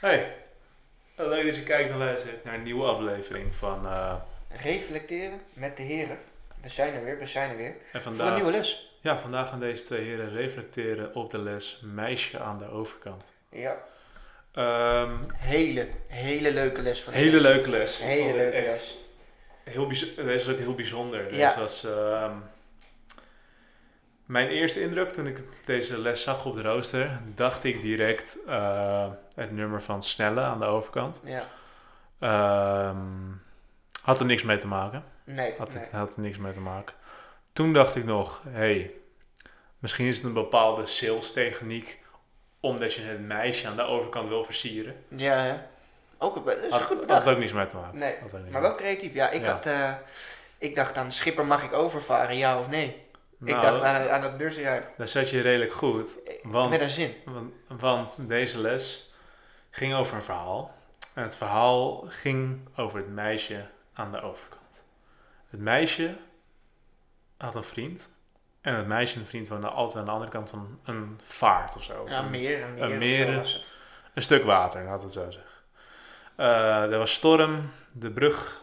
Hey, leuk dat je kijkt en luistert naar een nieuwe aflevering van... eh, Reflecteren met de heren. We zijn er weer, we zijn er weer. en Voor een vandaag, nieuwe les. ja, vandaag gaan deze twee heren reflecteren op de les Meisje aan de overkant. Ja, Ehm, hele, hele leuke les van hele leuke les. Hele leuke les. Heel bijz- deze is ook heel bijzonder. Ja. was ehm, mijn eerste indruk toen ik deze les zag op de rooster. Dacht ik direct eh, het nummer van Snelle aan de overkant. Ja, Ehm, had er niks mee te maken. nee, Had, nee. had er niks mee te maken. Toen dacht ik nog, hé, hey, misschien is het een bepaalde sales techniek omdat je het meisje aan de overkant wil versieren. Ja, hè. Ook dat is Had, goed had bedacht. er ook niks mee te maken. Nee, Had Maar wel creatief. Ja, ik Ja. had... eh, ik dacht aan Schipper, mag ik overvaren, ja of nee? Nou, ik dacht aan, aan het beurtjaar. daar zat je redelijk goed. Want, Met een zin. want, want deze les ging over een verhaal. En het verhaal ging over het meisje aan de overkant. Het meisje had een vriend. En het meisje en de vriend woonden altijd aan de andere kant van een vaart of zo. Of Ja, een- meer en meer. een meer. Een stuk water, laat het zo zeggen. Eh, er was storm, de brug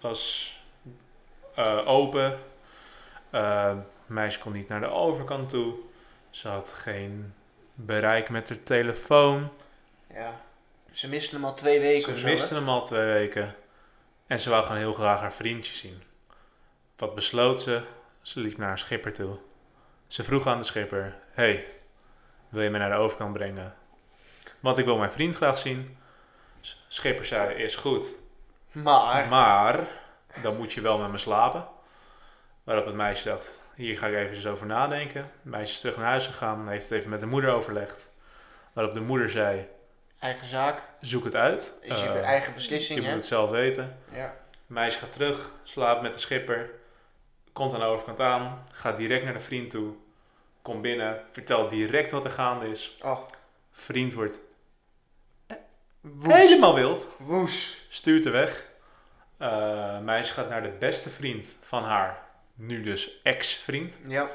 was eh, open. Het meisje kon niet naar de overkant toe. Ze had geen bereik met haar telefoon. Ja. Ze misten hem al twee weken Ze of zo, hè? miste hem al twee weken. En ze wou gewoon heel graag haar vriendje zien. Wat besloot ze? Ze liep naar een schipper toe. Ze vroeg aan de schipper: Hey, wil je mij naar de overkant brengen? Want ik wil mijn vriend graag zien. Schipper zei: Is goed. Maar... Maar dan moet je wel met me slapen. Waarop het meisje dacht: Hier ga ik even eens over nadenken. Het meisje is terug naar huis gegaan, heeft het even met de moeder overlegd. Waarop de moeder zei: Eigen zaak. Zoek het uit. Is je Eh, eigen je beslissing, moet hè? het zelf weten. Ja. Het meisje gaat terug, slaapt met de schipper, komt aan de overkant aan, gaat direct naar de vriend toe, komt binnen, vertelt direct wat er gaande is. Och, Vriend wordt woes. helemaal wild, Woes. stuurt er weg. Eh, meisje gaat naar de beste vriend van haar, nu dus ex-vriend. Ja.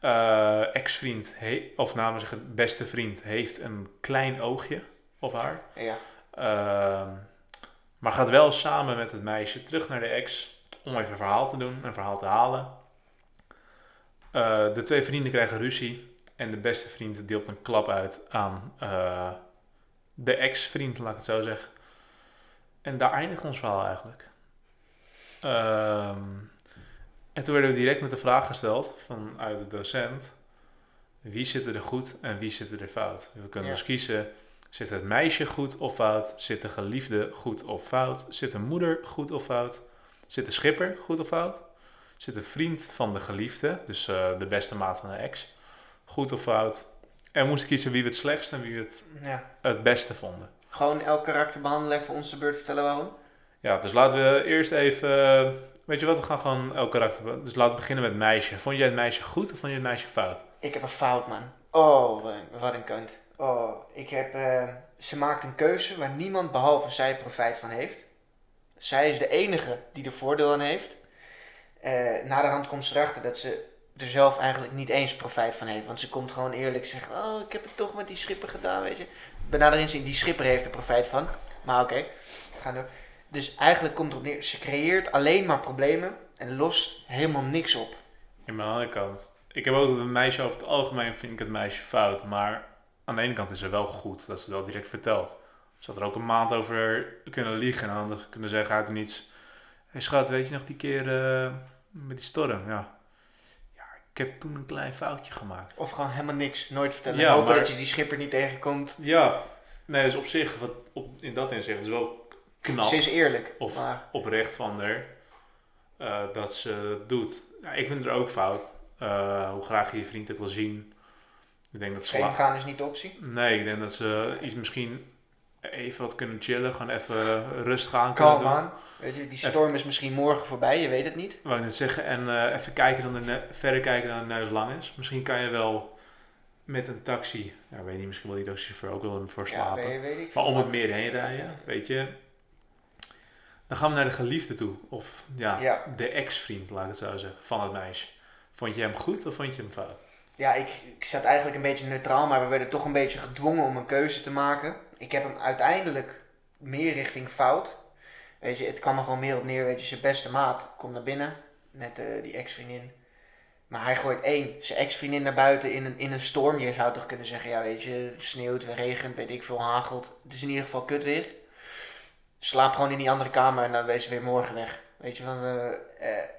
Eh, ex-vriend, he- of namelijk zeggen beste vriend, heeft een klein oogje op haar. Ja. Ehm, maar gaat wel samen met het meisje terug naar de ex om even een verhaal te doen, een verhaal te halen. Eh, de twee vrienden krijgen ruzie en de beste vriend deelt een klap uit aan eh, de ex-vriend, laat ik het zo zeggen. En daar eindigt ons verhaal eigenlijk. Ehm, en toen werden we direct met de vraag gesteld vanuit de docent: wie zit er goed en wie zit er fout? We kunnen Ja. dus kiezen Zit het meisje goed of fout? Zit de geliefde goed of fout? Zit de moeder goed of fout? Zit de schipper goed of fout? Zit de vriend van de geliefde, dus eh, de beste maat van de ex, goed of fout? En moesten kiezen wie we het slechtst en wie we het ja. het beste vonden. Gewoon elk karakter behandelen, even ons de beurt vertellen waarom. Ja, dus laten we eerst even... Weet je wat, we gaan gewoon elk karakter... Dus laten we beginnen met meisje. Vond jij het meisje goed of vond je het meisje fout? Ik heb een fout, man. Oh, wat een, kunt. Oh, ik heb... eh, ze maakt een keuze waar niemand behalve zij profijt van heeft. Zij is de enige die er voordeel aan heeft. Eh naderhand komt ze erachter dat ze er zelf eigenlijk niet eens profijt van heeft. Want ze komt gewoon eerlijk zeggen... Oh, ik heb het toch met die schipper gedaan, weet je. Benadering inzien, die schipper heeft er profijt van. Maar oké, we gaan door. Dus eigenlijk komt erop neer... Ze creëert alleen maar problemen en lost helemaal niks op. In mijn andere kant. Ik heb ook een meisje over het algemeen vind ik het meisje fout. Maar aan de ene kant is ze wel goed dat ze het wel direct vertelt. Ze had er ook een maand over kunnen liegen. En dan kunnen zeggen uit en iets. Hé hey schat, weet je nog die keer eh, met die storm? Ja. ja, ik heb toen een klein foutje gemaakt. Of gewoon helemaal niks, nooit vertellen. Ja, Hopen maar- dat je die schipper niet tegenkomt. Ja, nee, dus op zich, wat op, in dat inzicht is wel knap. Ze is eerlijk. Of- maar oprecht van haar eh, dat ze het doet. Ja, ik vind het er ook fout. Eh, hoe graag je je vriend ook wil zien. Ik denk dat ze... gaan is niet de optie. Nee, ik denk dat ze iets misschien even wat kunnen chillen. Gewoon even rustig aan kunnen Kalm aan. Weet je, die storm is misschien morgen voorbij, je weet het niet. Wou ik net zeggen. En eh, even kijken dan de verder kijken dan de neus lang is. Misschien kan je wel met een taxi... Ja, weet niet, misschien wil die taxichauffeur ook wel voor Ja, slapen. weet, weet ik Maar om het meer heen rijden, weet je. Dan gaan we naar de geliefde toe. Of ja, Ja. de ex-vriend, laat ik het zo zeggen, van het meisje. Vond je hem goed of vond je hem fout? ja, ik, ik zat eigenlijk een beetje neutraal, maar we werden toch een beetje gedwongen om een keuze te maken. Ik heb hem uiteindelijk meer richting fout. Weet je, het kwam er gewoon meer op neer. Weet je, zijn beste maat komt naar binnen. Net eh, die ex-vriendin. Maar hij gooit één, zijn ex-vriendin naar buiten in een, in een storm. Je zou toch kunnen zeggen, ja weet je, het sneeuwt, het regent, weet ik veel, hagelt. Het is in ieder geval kut weer. Slaap gewoon in die andere kamer en dan wees ze weer morgen weg. Weet je, van,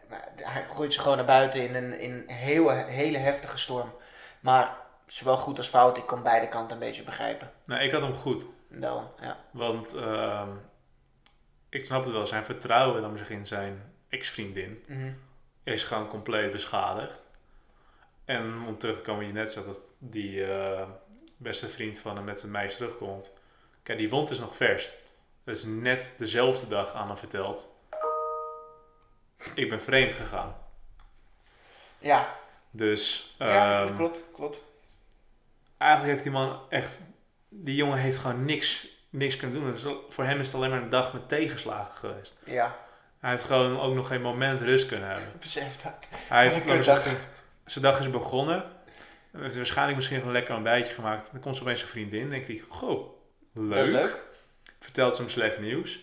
maar hij gooit ze gewoon naar buiten in een, in een heel, hele heftige storm. Maar zowel goed als fout, ik kon beide kanten een beetje begrijpen. Nou, ik had hem goed. Dan, ja. Want ehm, ik snap het wel, zijn vertrouwen dan zich in zijn ex-vriendin Mhm. is gewoon compleet beschadigd. En om terug te komen, je net zei dat die eh, beste vriend van hem met zijn meisje terugkomt. Kijk, die wond is nog vers. Is net dezelfde dag aan hem verteld. Ik ben vreemd gegaan. Ja, Dus ja ehm, klopt, klopt. eigenlijk heeft die man echt... Die jongen heeft gewoon niks, niks kunnen doen. Is, voor hem is het alleen maar een dag met tegenslagen geweest. Ja, Hij heeft gewoon ook nog geen moment rust kunnen hebben. besef dat. Hij heeft, een zijn dag is begonnen. Hij heeft waarschijnlijk misschien een lekker ontbijtje gemaakt. Dan komt ze opeens zijn vriendin. denkt hij, goh, leuk. Dat is leuk. Vertelt ze hem slecht nieuws.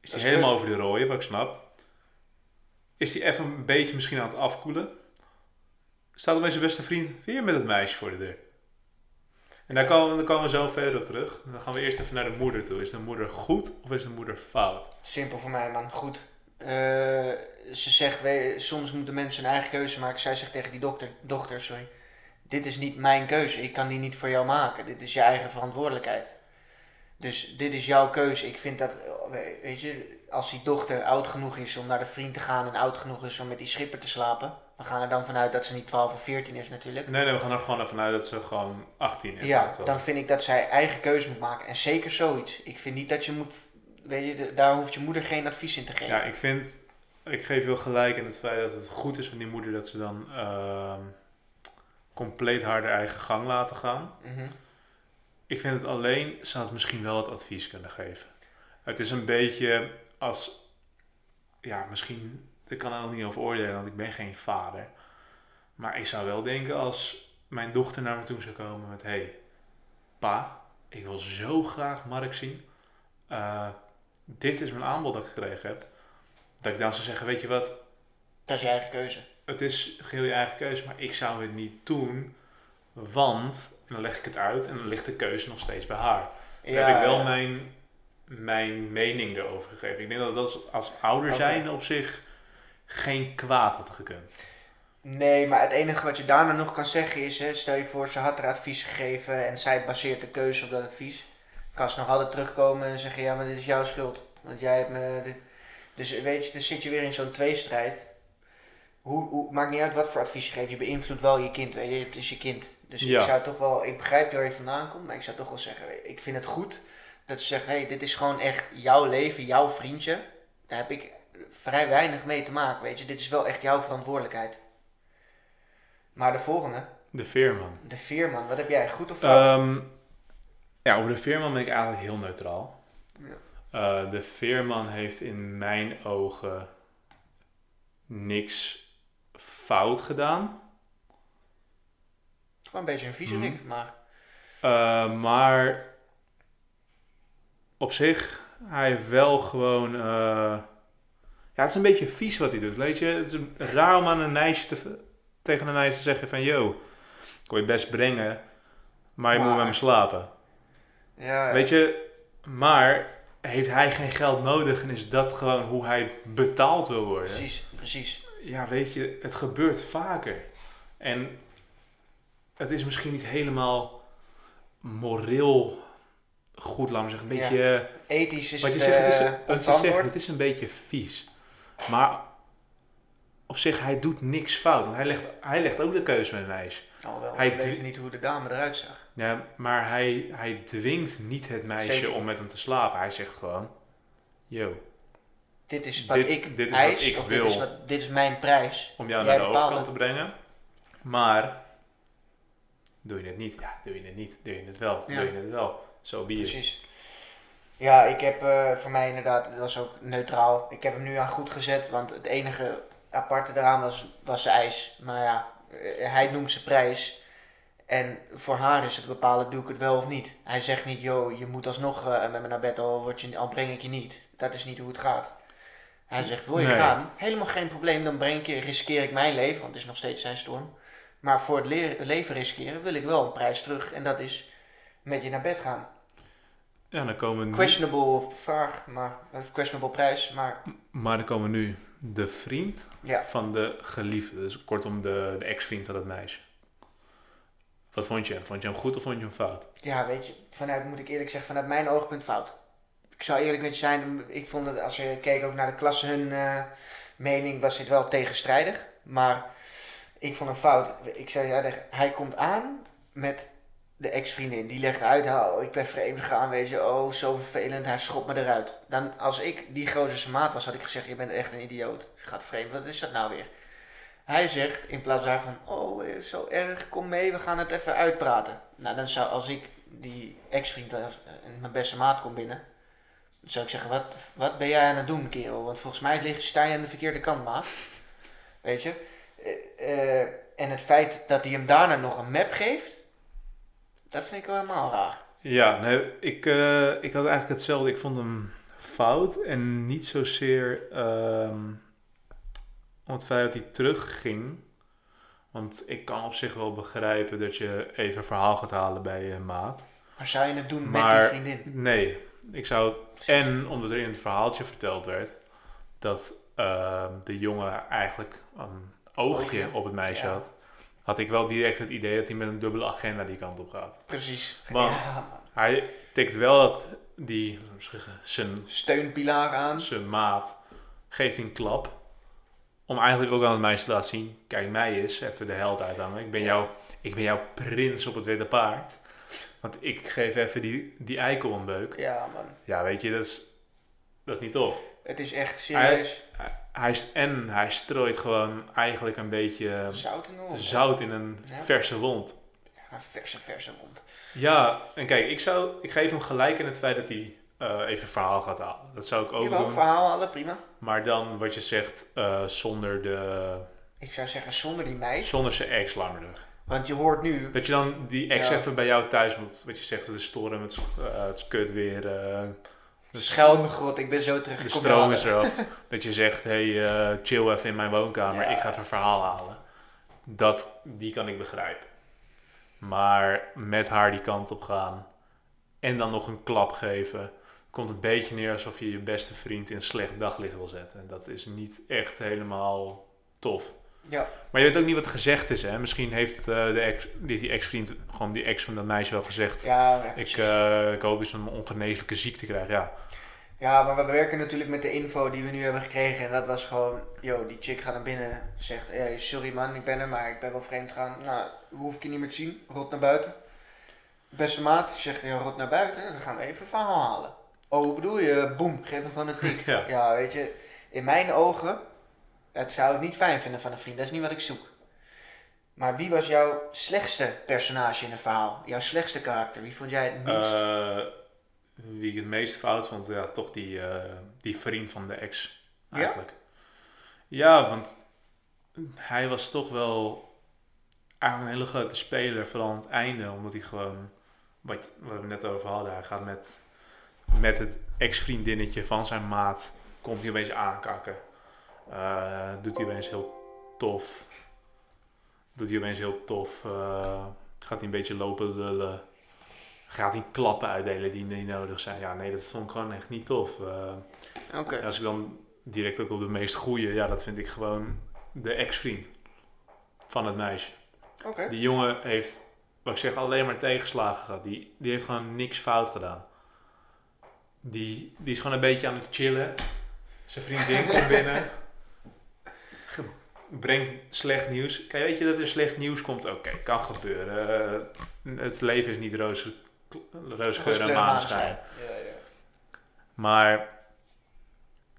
Is hij helemaal kut. over de rooien, wat ik snap. Is hij even een beetje misschien aan het afkoelen. Staat opeens zijn beste vriend weer met het meisje voor de deur. En daar komen, daar komen we zo verder op terug. Dan gaan we eerst even naar de moeder toe. Is de moeder goed of is de moeder fout? Simpel voor mij, man. Goed. Eh, ze zegt, soms moeten mensen hun eigen keuze maken. Zij zegt tegen die dokter, dochter, sorry. Dit is niet mijn keuze. Ik kan die niet voor jou maken. Dit is je eigen verantwoordelijkheid. Dus dit is jouw keuze. Ik vind dat, we- weet je, als die dochter oud genoeg is om naar de vriend te gaan en oud genoeg is om met die schipper te slapen. We gaan er dan vanuit dat ze niet 12 of 14 is natuurlijk. Nee, nee, we gaan er gewoon ervan uit dat ze gewoon 18 is. Ja, dan vind ik dat zij eigen keuze moet maken. En zeker zoiets. Ik vind niet dat je moet, weet je, daar hoeft je moeder geen advies in te geven. Ja, ik vind, ik geef je wel gelijk in het feit dat het goed is van die moeder dat ze dan ehm, compleet haar de eigen gang laten gaan. Mhm. Ik vind het alleen, ze had misschien wel het advies kunnen geven. Het is een beetje als, ja, misschien, ik kan er nog niet over oordelen, want ik ben geen vader. Maar ik zou wel denken als mijn dochter naar me toe zou komen met, hey, pa, ik wil zo graag Mark zien. Eh, dit is mijn aanbod dat ik gekregen heb. Dat ik dan zou zeggen, weet je wat, Dat is je eigen keuze. het is geheel je eigen keuze, maar ik zou het niet doen, want, en dan leg ik het uit en dan ligt de keuze nog steeds bij haar. Daar heb ik wel ja. mijn, mijn mening erover gegeven. Ik denk dat dat als, ouder zijn op zich geen kwaad had gekund. Nee, maar het enige wat je daarna nog kan zeggen is, hè, stel je voor, ze had haar advies gegeven en zij baseert de keuze op dat advies. Kan ze nog altijd terugkomen en zeggen, ja, maar dit is jouw schuld. Want jij hebt me dit... Dus weet je, dan zit je weer in zo'n tweestrijd. Hoe, hoe, maakt niet uit wat voor advies je geeft, je beïnvloedt wel je kind, weet je, het is je kind. Dus Ja. ik zou toch wel, ik begrijp waar je vandaan komt, maar ik zou toch wel zeggen, ik vind het goed dat ze zegt, hé, hey, dit is gewoon echt jouw leven, jouw vriendje. Daar heb ik vrij weinig mee te maken, weet je. Dit is wel echt jouw verantwoordelijkheid. Maar de volgende, De veerman. de veerman, wat heb jij, goed of fout? Ehm, ja, over de veerman ben ik eigenlijk heel neutraal. Ja. Eh, de veerman heeft in mijn ogen niks fout gedaan. Gewoon een beetje een viezerik, maar... Eh, maar op zich, hij heeft wel gewoon. eh, ja, het is een beetje vies wat hij doet. Weet je, het is raar om aan een meisje te, tegen een meisje te zeggen: van yo, ik wil je best brengen, maar je moet met me slapen. Ja, Weet je, maar heeft hij geen geld nodig en is dat gewoon hoe hij betaald wil worden? precies, precies. ja, weet je, het gebeurt vaker. En het is misschien niet helemaal moreel goed, laat me zeggen. Een Ja. beetje, Ethisch is wat je het zegt, het is, eh, wat je zegt, het is een beetje vies. Maar op zich, hij doet niks fout. Want hij legt, hij legt ook de keuze met een meisje. Alhoewel, hij we weten dwi- niet hoe de dame eruit zag. Ja, maar hij, hij dwingt niet het meisje Zeker om met hem te slapen. Hij zegt gewoon, yo, Dit is wat Dit- ik dit is eis, wat ik wil. dit is, wat, dit is mijn prijs. om jou Jij naar de overkant het. te brengen. Maar doe je het niet? Ja, doe je het niet? Doe je het wel? Ja. Doe je het wel? Zo be it. Precies. Ja, ik heb eh, voor mij inderdaad, het was ook neutraal. Ik heb hem nu aan goed gezet, want het enige aparte eraan was, was zijn eis. Maar ja, eh, hij noemt zijn prijs. En voor haar is het bepalen, doe ik het wel of niet. Hij zegt niet, joh, je moet alsnog eh, met me naar bed, al, word je, al breng ik je niet. Dat is niet hoe het gaat. Hij zegt, wil je Nee. gaan? Helemaal geen probleem, dan breng ik je, riskeer ik mijn leven, want het is nog steeds zijn storm. Maar voor het le- leven riskeren wil ik wel een prijs terug. En dat is met je naar bed gaan. Ja, dan komen Questionable vraag, maar, of questionable prijs, maar maar dan komen nu de vriend ja. van de geliefde. Dus kortom de, de ex-vriend van het meisje. Wat vond je? Vond je hem goed of vond je hem fout? Ja, weet je, vanuit, moet ik eerlijk zeggen, vanuit mijn oogpunt fout. Ik zou eerlijk met je zijn, ik vond het, als je keek ook naar de klasse, hun eh, mening, was dit wel tegenstrijdig. Maar ik vond hem fout. Ik zei, ja, hij komt aan met de ex-vriendin. Die legt uit, oh, ik ben vreemd gegaan, weet je, oh, zo vervelend, hij schopt me eruit. Dan, als ik die grote maat was, had ik gezegd, je bent echt een idioot. Gaat vreemd, wat is dat nou weer? Hij zegt in plaats daarvan, oh, eh, zo erg, kom mee, we gaan het even uitpraten. Nou, dan zou, als ik die ex-vriend eh, en mijn beste maat kom binnen, dan zou ik zeggen, wat, wat ben jij aan het doen, kerel? Want volgens mij sta je aan de verkeerde kant, maat. Weet je? Eh, eh, en het feit dat hij hem daarna nog een map geeft, dat vind ik wel helemaal raar. Ja, nee, ik, eh, ik had eigenlijk hetzelfde. Ik vond hem fout en niet zozeer ehm om het feit dat hij terugging. Want ik kan op zich wel begrijpen dat je even een verhaal gaat halen bij je maat. Maar zou je het doen met die vriendin? nee, ik zou het... En omdat er in het verhaaltje verteld werd dat ehm, de jongen eigenlijk oogje Oogje, op het meisje ja. had, had ik wel direct het idee dat hij met een dubbele agenda die kant op gaat. Precies. Want- Ja, Hij tikt wel dat die, zeggen, zijn, steunpilaar aan. zijn maat geeft een klap. Om eigenlijk ook aan het meisje te laten zien, kijk mij eens, even de held uithangen. Ik ben, Ja. jouw, ik ben jouw prins op het witte paard. Want ik geef even die, die eikel een beuk. Ja, man. Ja, weet je, dat is, dat is niet tof. Het is echt serieus. Hij, hij, en hij strooit gewoon eigenlijk een beetje Zout al. zout in een Ja. verse wond. Ja, verse, verse mond. Ja, en kijk, ik, zou, ik geef hem gelijk in het feit dat hij eh, even verhaal gaat halen. Dat zou ik ook Jawel, doen. verhaal alle prima. Maar dan wat je zegt, eh, zonder, de, Ik zou zeggen zonder die meid. zonder zijn ex langer. Want je hoort nu. Dat je dan die ex Ja. even bij jou thuis moet. Wat je zegt, het is storen, het eh, het is kut weer. De, grot, ik ben zo terug. de stroom is eraf. dat je zegt, hey, eh, chill even in mijn woonkamer, Ja. ik ga even een verhaal halen. Dat, die kan ik begrijpen. Maar met haar die kant op gaan en dan nog een klap geven, komt een beetje neer alsof je je beste vriend in een slecht daglicht wil zetten. En dat is niet echt helemaal tof. Ja, Maar je weet ook niet wat er gezegd is, hè? Misschien heeft, eh, de ex, die, die ex-vriend, gewoon die ex van dat meisje wel gezegd... ja, ja, ik, eh, ik hoop eens een ongeneeslijke ziekte krijgen. Ja, ja, maar we werken natuurlijk met de info die we nu hebben gekregen. En dat was gewoon, yo, die chick gaat naar binnen. Zegt, hey, sorry man, ik ben er, maar ik ben wel vreemd gegaan. Nou, hoef ik je niet meer te zien. Rot naar buiten. Beste maat zegt, ja, rot naar buiten. Dan gaan we even een verhaal halen. Oh, hoe bedoel je? Boem, geef hem van een tik. Ja. ja, weet je, in mijn ogen, dat zou ik niet fijn vinden van een vriend. Dat is niet wat ik zoek. Maar wie was jouw slechtste personage in een verhaal? Jouw slechtste karakter? Wie vond jij het minst? Eh, wie ik het meest fout vond, ja, toch die, eh, die vriend van de ex. Ja? Eigenlijk. Ja? want hij was toch wel eigenlijk een hele grote speler, vooral aan het einde, omdat hij gewoon, wat, wat we net over hadden, hij gaat met, met het ex-vriendinnetje van zijn maat, komt hij opeens aankakken. Eh, doet hij opeens heel tof. Doet hij opeens heel tof. eh, gaat hij een beetje lopen lullen. Gaat hij klappen uitdelen die niet nodig zijn. Ja, nee, dat vond ik gewoon echt niet tof. Eh, als ik dan direct ook op de meest goeie, ja, dat vind ik gewoon de ex-vriend van het meisje. Die jongen heeft, wat ik zeg, alleen maar tegenslagen gehad. Die, die heeft gewoon niks fout gedaan. Die, die is gewoon een beetje aan het chillen. Zijn vriendin komt binnen. Brengt slecht nieuws. Kijk, weet je dat er slecht nieuws komt? Oké, kan gebeuren. Het leven is niet roze, roze geur en maneschijn. Ja, ja. Maar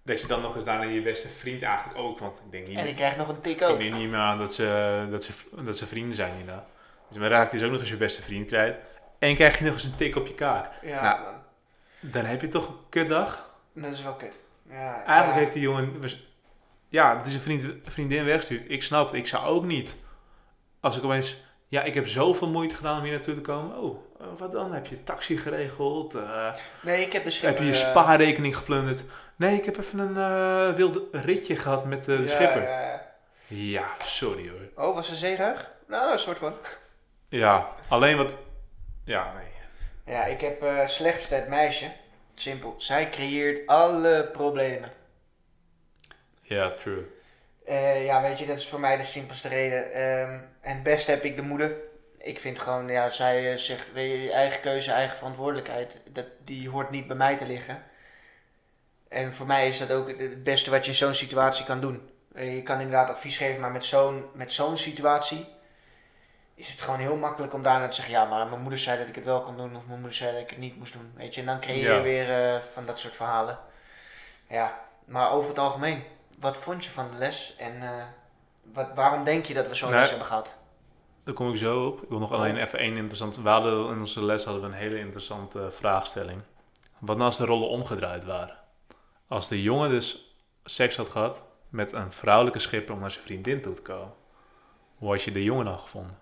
dat je dan nog eens daarna je beste vriend eigenlijk ook. Want ik denk niet, En ik krijg nog een tik ik ook. neem niet meer aan dat ze, dat ze, dat ze vrienden zijn inderdaad. Dus dan raakt dus ook nog eens je beste vriend kwijt. En krijg je nog eens een tik op je kaak. Ja, Nou. Dan heb je toch een kutdag. dat is wel kut. Ja, Eigenlijk ja. heeft die jongen... Ja, dat is een vriend, vriendin wegstuurt. Ik snap het. Ik zou ook niet... Als ik opeens... Ja, ik heb zoveel moeite gedaan om hier naartoe te komen. Oh, eh, wat dan? Heb je taxi geregeld? Eh, Nee, ik heb de schipper... heb je je eh, spaarrekening geplunderd? Nee, ik heb even een eh, wild ritje gehad met de ja, schipper. ja, ja. Ja, sorry hoor. Oh, was een zeeruig? Nou, een soort van. Ja, alleen wat... Ja, nee. Ja, ik heb slechtste het meisje. Simpel. Zij creëert alle problemen. Ja, true. Eh, ja, weet je, dat is voor mij de simpelste reden. Ehm, en het beste heb ik de moeder. Ik vind gewoon, ja, zij eh, zegt, weet je, eigen keuze, eigen verantwoordelijkheid. Dat, die hoort niet bij mij te liggen. En voor mij is dat ook het- beste wat je in zo'n situatie kan doen. Eh, Je kan inderdaad advies geven, maar met zo'n, met zo'n situatie is het gewoon heel makkelijk om daarna te zeggen, ja, maar mijn moeder zei dat ik het wel kon doen, of mijn moeder zei dat ik het niet moest doen. Weet je, en dan creëer je Ja. weer van dat soort verhalen. Ja, maar over het algemeen, wat vond je van de les en eh, wat, waarom denk je dat we zo'n les hebben gehad? Daar kom ik zo op. Ik wil nog alleen even één interessant... We hadden in onze les hadden we een hele interessante vraagstelling. Wat nou als de rollen omgedraaid waren? Als de jongen dus seks had gehad met een vrouwelijke schipper om naar zijn vriendin toe te komen. Hoe had je de jongen dan gevonden?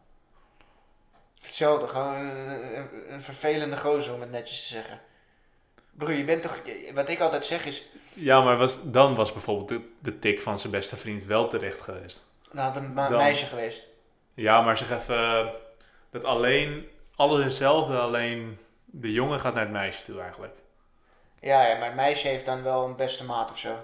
Hetzelfde, gewoon een, een, een vervelende gozer om het netjes te zeggen. Broer, je bent toch, wat ik altijd zeg is, Ja, maar was, dan was bijvoorbeeld de, de tik van zijn beste vriend wel terecht geweest. nou had een ma- Dan. meisje geweest. Ja, maar zeg even eh, dat alleen, alles hetzelfde, alleen de jongen gaat naar het meisje toe eigenlijk. Ja, ja, maar het meisje heeft dan wel een beste maat of zo.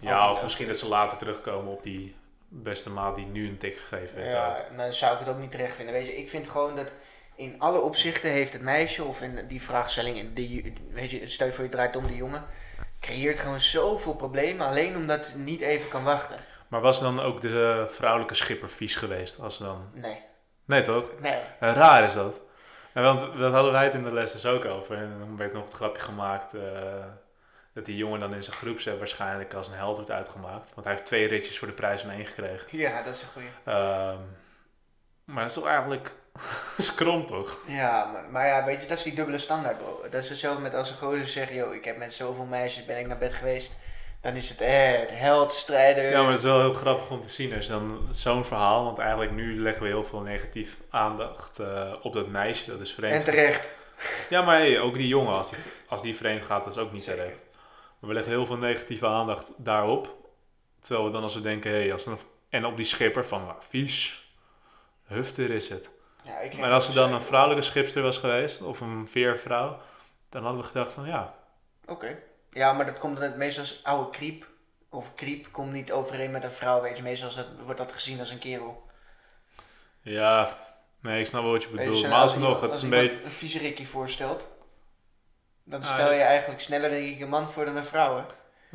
Ja, of misschien dat ze later terugkomen op die beste maat die nu een tik gegeven heeft. Ja, dan zou ik het ook niet terecht vinden. Weet je, ik vind gewoon dat in alle opzichten heeft het meisje, of in die vraagstelling, in die, weet je, stel je voor je draait om de jongen, creëert gewoon zoveel problemen alleen omdat het niet even kan wachten. Maar was dan ook de vrouwelijke schipper vies geweest? Als dan... Nee, Nee toch? nee. Eh, raar is dat. En want dat hadden wij het in de les dus ook over. En dan werd nog het grapje gemaakt eh, dat die jongen dan in zijn groepset waarschijnlijk als een held wordt uitgemaakt. Want hij heeft twee ritjes voor de prijs van één gekregen. Ja, dat is een goeie. Ehm, maar dat is toch eigenlijk skrom toch? Ja, maar, maar ja, weet je, dat is die dubbele standaard, bro. Dat is hetzelfde met als een gozer zegt, yo, ik heb met zoveel meisjes ben ik naar bed geweest. Dan is het, eh, het held, strijder. Ja, maar het is wel heel grappig om te zien als je dan zo'n verhaal, want eigenlijk nu leggen we heel veel negatief aandacht eh, op dat meisje, dat is vreemd. en terecht. Ja, maar hey, ook die jongen, als die, als die vreemd gaat, dat is ook niet Zeker. terecht. Maar we leggen heel veel negatieve aandacht daarop. Terwijl we dan als we denken, hey, als een, en op die schipper van, vies, hufter is het. Ja, Maar als er dan een vrouwelijke schipster was geweest, of een veervrouw, dan hadden we gedacht van, ja, Oké. Ja, maar dat komt dan meestal als oude kriep. Of kriep komt niet overeen met een vrouw, weet je. Meestal dat, wordt dat gezien als een kerel. ja, nee, ik snap wel wat je je, bedoelt. zo Maar alsnog, het is een beetje... een vieserikkie voorstelt. Dan Ah, stel ja. je eigenlijk sneller denk ik een man voor dan een vrouw, hè.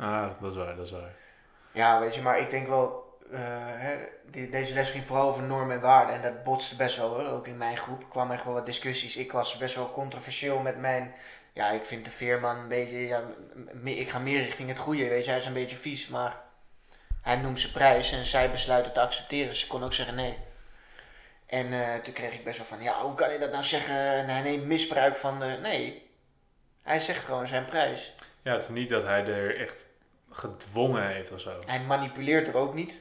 Ah, dat is waar, dat is waar. Ja, weet je, maar ik denk wel, hè, die, deze les ging vooral over normen en waarden. En dat botste best wel hoor. Ook in mijn groep kwamen echt wel wat discussies. Ik was best wel controversieel met mijn. Ja, ik vind de veerman een beetje. Ja, ik ga meer richting het goede. Weet je, hij is een beetje vies, maar hij noemt zijn prijs en zij besluiten te accepteren. Ze kon ook zeggen nee. En eh, toen kreeg ik best wel van, ja, hoe kan je dat nou zeggen? En hij neemt misbruik van de. Nee, hij zegt gewoon zijn prijs. Ja, het is niet dat hij er echt gedwongen heeft of zo. Hij manipuleert er ook niet.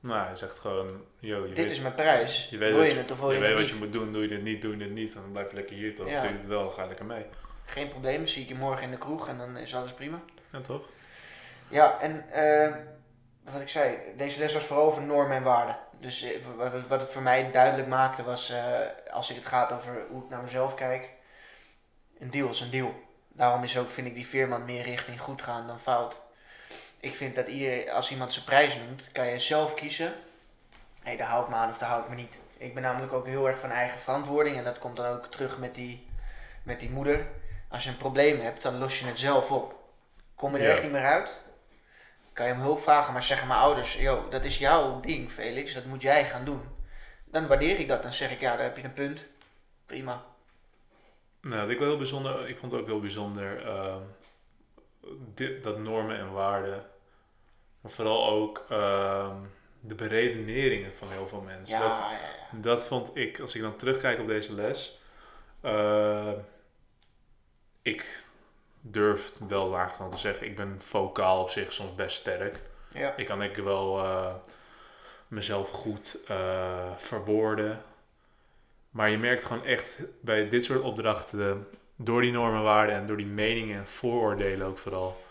Nou, hij zegt gewoon, yo, je Dit weet, is mijn prijs. je weet wil je het of wil je je, weet wat niet? je moet doen, doe je het niet, doe je het niet, dan blijf je lekker hier toch. Ja. Doe je het wel, ga lekker mee. Geen probleem, zie ik je morgen in de kroeg en dan is alles prima. Ja, toch? Ja, en eh, wat ik zei, deze les was vooral over normen en waarden. Dus eh, wat het voor mij duidelijk maakte was, eh, als ik het gaat over hoe ik naar mezelf kijk, een deal is een deal. Daarom is ook, vind ik, die veerman meer richting goed gaan dan fout. Ik vind dat ieder, als iemand zijn prijs noemt, kan je zelf kiezen. Hé, hey, daar hou ik me aan of daar hou ik me niet. Ik ben namelijk ook heel erg van eigen verantwoording. En dat komt dan ook terug met die, met die moeder. Als je een probleem hebt, dan los je het zelf op. Kom je er Ja. echt niet meer uit, kan je om hulp vragen. Maar zeggen mijn ouders, yo, dat is jouw ding Felix, dat moet jij gaan doen. Dan waardeer ik dat. Dan zeg ik, ja, daar heb je een punt. Prima. Nou, wat ik wel heel bijzonder, ik vond het ook heel bijzonder ehm, dit, dat normen en waarden, maar vooral ook ehm, de beredeneringen van heel veel mensen. Ja, Dat, ja, ja. dat vond ik, als ik dan terugkijk op deze les, eh, ik durf wel laag van te zeggen, ik ben vocaal op zich soms best sterk. ja. Ik kan ik wel eh, mezelf goed eh, verwoorden. Maar je merkt gewoon echt bij dit soort opdrachten, door die normen, waarden en door die meningen en vooroordelen ook vooral,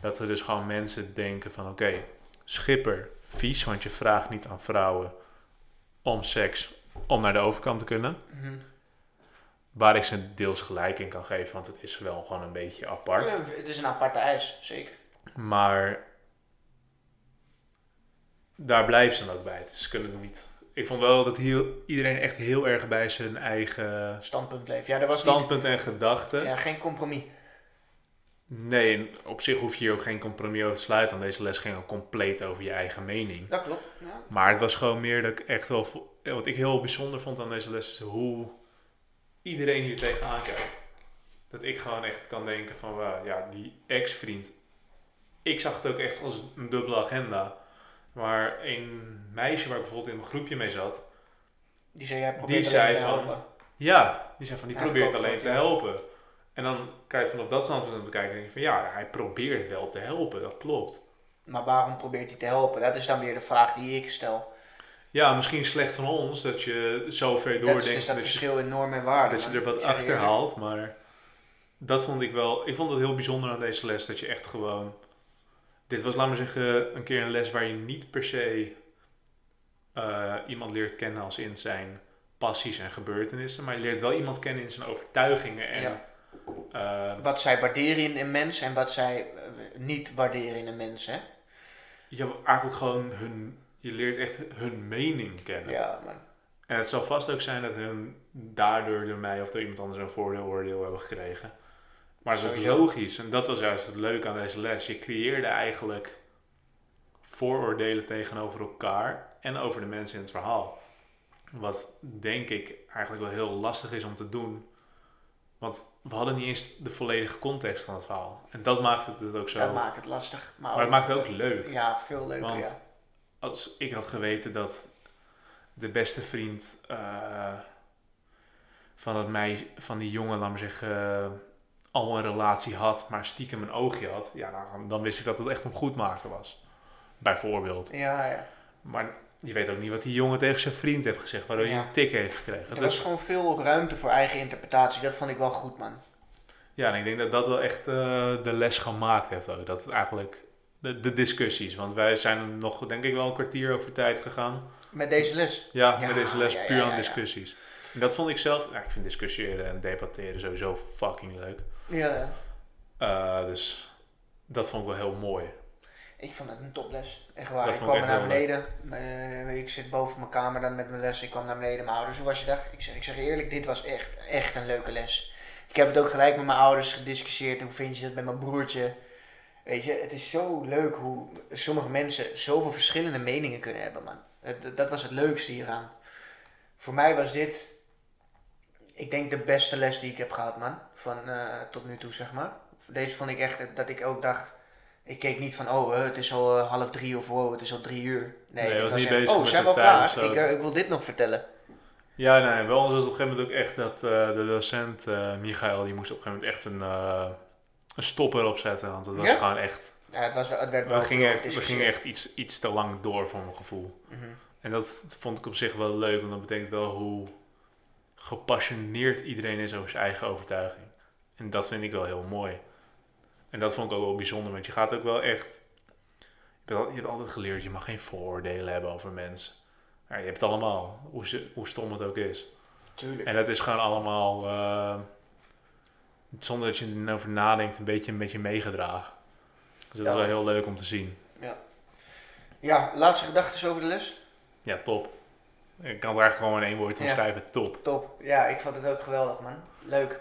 dat er dus gewoon mensen denken van oké, schipper, vies, want je vraagt niet aan vrouwen om seks om naar de overkant te kunnen. Mhm. Waar ik ze deels gelijk in kan geven, want het is wel gewoon een beetje apart. Ja, het is een aparte eis, zeker. Maar daar blijven ze dan ook bij. Dus ze kunnen er niet. Ik vond wel dat heel, iedereen echt heel erg bij zijn eigen Standpunt bleef. Ja, er was standpunt en gedachten. ja, geen compromis. Nee, op zich hoef je hier ook geen compromis over te sluiten. Want deze les ging ook compleet over je eigen mening. Dat klopt. Ja. Maar het was gewoon meer dat ik echt wel. Wat ik heel bijzonder vond aan deze les is hoe iedereen hier tegenaan kijkt. Dat ik gewoon echt kan denken van, ja, die ex-vriend. Ik zag het ook echt als een dubbele agenda. Maar een meisje waar ik bijvoorbeeld in een groepje mee zat. Die zei, jij probeert Die alleen zei te van- helpen. Ja, die zei van, die probeert alleen te ja. helpen. En dan kan je het vanaf dat standpunt bekijken en denk je van, ja, hij probeert wel te helpen, dat klopt. Maar waarom probeert hij te helpen? Dat is dan weer de vraag die ik stel. Ja, misschien slecht van ons dat je zo ver Dat is doordenkt dus dat dat je verschil in normen en waarden. Dat je er wat achter haalt, maar dat vond ik wel. Ik vond het heel bijzonder aan deze les dat je echt gewoon. Dit was, laat maar zeggen, een keer een les waar je niet per se eh, iemand leert kennen als in zijn passies en gebeurtenissen, maar je leert wel iemand kennen in zijn overtuigingen en Ja. eh, Wat zij waarderen in een mens en wat zij eh, niet waarderen in een mens, hè? je hebt eigenlijk gewoon hun. Je leert echt hun mening kennen. Ja, man. En het zal vast ook zijn dat hun daardoor door mij of door iemand anders een voordeel oordeel hebben gekregen. Maar dat is ook logisch. En dat was juist het leuke aan deze les. Je creëerde eigenlijk vooroordelen tegenover elkaar en over de mensen in het verhaal. Wat denk ik eigenlijk wel heel lastig is om te doen. Want we hadden niet eens de volledige context van het verhaal. En dat maakt het ook zo. Dat maakt het lastig. Maar, maar het maakt het ook leuk. Ja, veel leuker, Want ja. als ik had geweten dat de beste vriend eh, van, dat meisje, van die jongen, laat maar zeggen, al een relatie had, maar stiekem een oogje had, ja, dan, dan wist ik dat het echt om goed maken was. Bijvoorbeeld. Ja, ja. Maar je weet ook niet wat die jongen tegen zijn vriend heeft gezegd, waardoor hij een tik heeft gekregen. Er Het was was, gewoon veel ruimte voor eigen interpretatie. Dat vond ik wel goed, man. ja, en ik denk dat dat wel echt eh, de les gemaakt heeft ook. Dat het eigenlijk de, de discussies, want wij zijn er nog, denk ik, wel een kwartier over tijd gegaan. Met deze les. Ja, Ja, met deze les ja, puur aan discussies. En dat vond ik zelf, nou, ik vind discussiëren en debatteren sowieso fucking leuk. Ja. Eh, dus dat vond ik wel heel mooi. Ik vond het een toples. Echt waar. Dat ik kwam naar beneden. Eh, ik zit boven mijn kamer dan met mijn les. Ik kwam naar beneden. Mijn ouders, hoe was je dag? Ik zeg, ik zeg eerlijk, dit was echt, echt een leuke les. Ik heb het ook gelijk met mijn ouders gediscussieerd. Hoe vind je dat met mijn broertje? Weet je, het is zo leuk hoe sommige mensen zoveel verschillende meningen kunnen hebben, man. Het- dat was het leukste hieraan. Voor mij was dit, ik denk, de beste les die ik heb gehad, man. Van eh, tot nu toe, zeg maar. Deze vond ik echt dat ik ook dacht. Ik keek niet van, oh, eh, het is al eh, half drie of oh, het is al drie uur. Nee, Nee, ik was was niet echt, bezig oh, zijn we al klaar? Ik, ik wil dit nog vertellen. Ja, nee, bij ons was het op een gegeven moment ook echt dat de docent, Michael, die moest op een gegeven moment echt een, een stopper opzetten. Want het was Ja? gewoon echt, Ja, het, was, wel- het werd wel we gingen echt, we gingen echt iets, iets te lang door voor mijn gevoel. Mhm. En dat vond ik op zich wel leuk, want dat betekent wel hoe gepassioneerd iedereen is over zijn eigen overtuiging. En dat vind ik wel heel mooi. En dat vond ik ook wel bijzonder, want je gaat ook wel echt. Je hebt, altijd geleerd, je mag geen vooroordelen hebben over mensen. Maar je hebt het allemaal, hoe, ze- hoe stom het ook is. Tuurlijk. En dat is gewoon allemaal, eh, zonder dat je erover nadenkt, een beetje met je meegedragen. Dus dat Ja. is wel heel leuk om te zien. Ja, laatste gedachten over de les? Ja, top. Ik kan het eigenlijk gewoon in één woord Ja. omschrijven, top. Top. Ja, ik vond het ook geweldig, man. Leuk.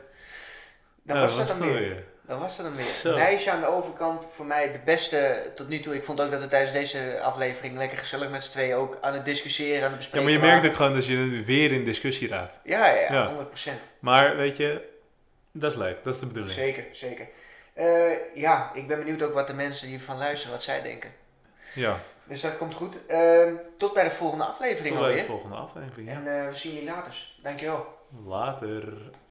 Dan Nou, was dat dan weer. Dan was dat dan weer. Zo. Meisje aan de overkant, voor mij de beste tot nu toe. Ik vond ook dat we tijdens deze aflevering lekker gezellig met z'n tweeën ook aan het discussiëren, aan het Ja, bespreken maar je merkt ook gewoon dat je weer in discussie raakt. Ja, ja, ja, Ja. 100%. Maar weet je, dat is leuk. Dat is de bedoeling. Zeker, zeker. Eh, ja, ik ben benieuwd ook wat de mensen hiervan luisteren, wat zij denken. Ja, Dus dat komt goed. Ehm, tot bij de volgende aflevering tot bij de alweer. volgende aflevering. En eh, we zien jullie later. Dankjewel. Later.